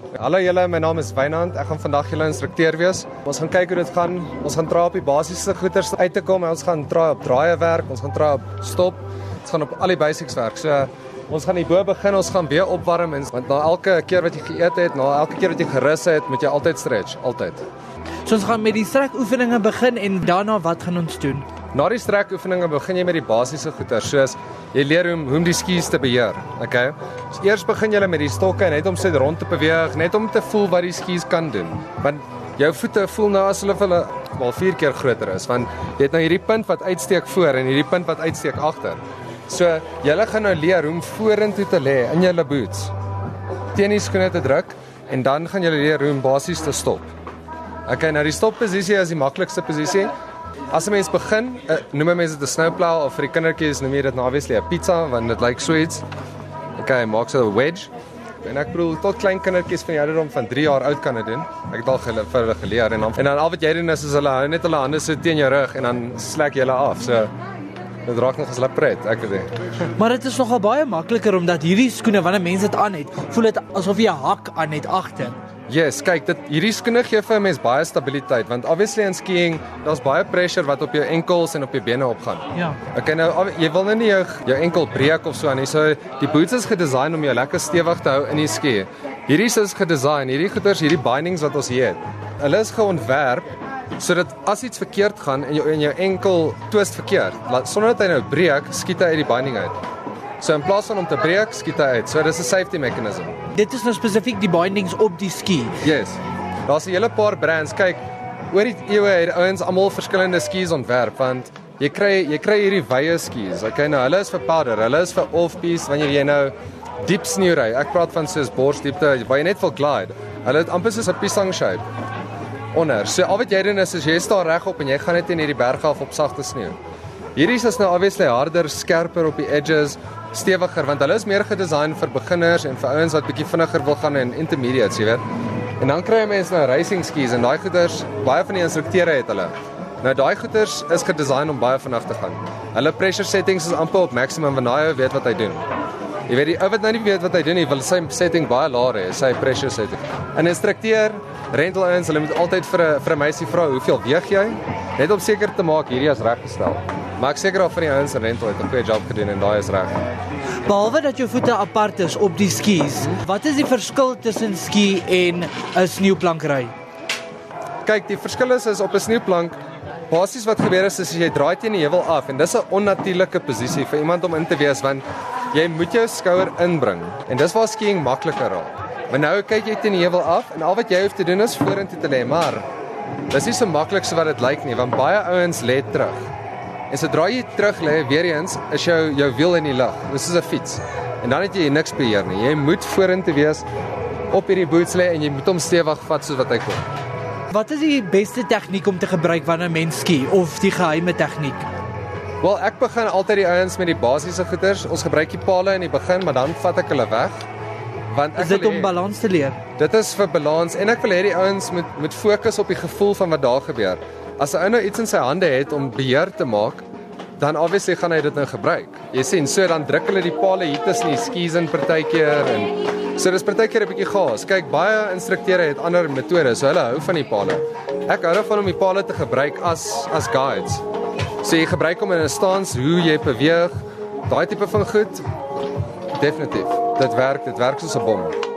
Hallo julle, my naam is Wynand. Ek gaan vandag julle instrukteur wees. Ons gaan kyk hoe dit gaan. Ons gaan try op die basiese goeders uit te kom en ons gaan try op draaie werk, ons gaan try op stop. Ons gaan op al die basics werk. So ons gaan hierbo begin. Ons gaan weer opwarm en want na elke keer wat jy geëet het, na elke keer wat jy gerus het, moet jy altyd stretch, altyd. So ons gaan met die strek oefeninge begin en daarna wat gaan ons doen? Na die strek oefeninge begin jy met die basiese goeders soos jy leer hoe hoe om die skies te beheer. Okay. So eers begin jy met die stokke net om sit rond te beweeg, net om te voel wat die skies kan doen. Want jou voete voel nou as hulle hulle wel 4 keer groter is want jy het nou hierdie punt wat uitsteek voor en hierdie punt wat uitsteek agter. So jy gaan nou leer hoe om vorentoe te lê in jou boots. Teen die skoene te druk en dan gaan jy leer hoe om basies te stop. Okay, nou die stopposisie is die maklikste posisie. As 'n mens begin, uh, noem mense dit 'n snowplow of vir die kindertjies noem jy dit obviously 'n pizza want dit lyk so iets. Okay, maak so 'n wedge. En ek bedoel tot klein kindertjies van die ouderdom van 3 jaar oud kan dit doen. Ek het al gele, vir hulle geleer en dan en dan al wat jy doen is, is hulle hou net hulle hande so teen jou rug en dan slek jy hulle af. So dit raak nog as hulle pret, ek weet. Maar dit is nogal baie makliker omdat hierdie skoene wanneer mense dit aan het, voel dit asof jy 'n hak aan het agter. Yes, kyk, dit hierdie skoene gee vir 'n mens baie stabiliteit want obviously in skiing, daar's baie pressure wat op jou enkels en op jou bene opgaan. Ja. Okay, nou jy wil nou nie jou jou enkel breek of so aan nie. So die boots is gedesign om jou lekker stewig te hou in die ski. Hierdie is gedesign, hierdie goeders, hierdie bindings wat ons hier het. Hulle is geontwerp sodat as iets verkeerd gaan en jou in jou enkel twist verkeerd, laat sonder dat hy nou breek, skiet hy uit die binding uit. So in plaas van om te breek, skiet hy uit. So dis 'n safety mechanism. Dit is nou spesifiek die bindings op die ski. Yes. Daar's 'n hele paar brands. Kyk, oor die eeue het ouens almal verskillende skis ontwerp want jy kry jy kry hierdie wye skis. Okay, nou hulle is vir powder, hulle is vir off-piste wanneer jy nou diep sneeu ry. Ek praat van soos borsdiepte waar jy net wil glide. Hulle het amper soos 'n pisang shape onder. So al wat jy doen is as jy staan regop en jy gaan net in hierdie berge af op sagte sneeu. Hierdie is nou obviously harder, skerper op die edges stewiger want hulle is meer gedesign vir beginners en vir ouens wat bietjie vinniger wil gaan in intermediates, jy weet. En dan kry jy mense nou racing skis en daai goeders, baie van die instrukteure het hulle. Nou daai goeders is gedesign om baie vinnig te gaan. Hulle pressure settings is amper op maximum want daai ou weet wat hy doen. Jy weet die ou wat nou nie weet wat hy doen nie, wil sy setting baie laer hê, sy pressure setting. 'n Instrukteur, rental ouens, hulle moet altyd vir 'n vir 'n meisie vra, "Hoeveel weeg jy?" Net om seker te maak hierdie is reggestel. Maar ek seker of van die ouens in rental het 'n goeie job gedoen en daai is reg. Behalwe dat jou voete apart is op die skis, wat is die verskil tussen ski en 'n sneeuplank ry? Kyk, die verskil is is op 'n sneeuplank basies wat gebeur is is jy draai teen die heuwel af en dis 'n onnatuurlike posisie vir iemand om in te wees want jy moet jou skouer inbring en dis waar skiing makliker raak. Maar nou kyk jy teen die heuwel af en al wat jy hoef te doen is vorentoe te lê, maar dis nie so maklik so wat dit lyk nie want baie ouens lê terug. En sodra jy terug lê weer eens, is jou jou wiel in die lug. Dis soos 'n fiets. En dan het jy niks beheer nie. Jy moet vorentoe wees op hierdie boots lê en jy moet hom stewig vat soos wat hy kom. Wat is die beste tegniek om te gebruik wanneer mens ski of die geheime tegniek? Wel, ek begin altyd die ouens met die basiese goeters. Ons gebruik die palle in die begin, maar dan vat ek hulle weg. Want ek is dit om balans te leer. Dit is vir balans en ek wil hê die ouens moet moet fokus op die gevoel van wat daar gebeur. As 'n ou nou iets in sy hande het om beheer te maak, dan obviously gaan hy dit nou gebruik. Jy sien, so dan druk hulle die palle hier tussen die skis in partykeer en so dis partykeer 'n bietjie gaas. Kyk, baie instrukteure het ander metodes, so hulle hou van die palle. Ek hou daarvan om die palle te gebruik as as guides. So jy gebruik hom in 'n stance hoe jy beweeg, daai tipe van goed. Definitief. Dit werk, dit werk soos 'n bom.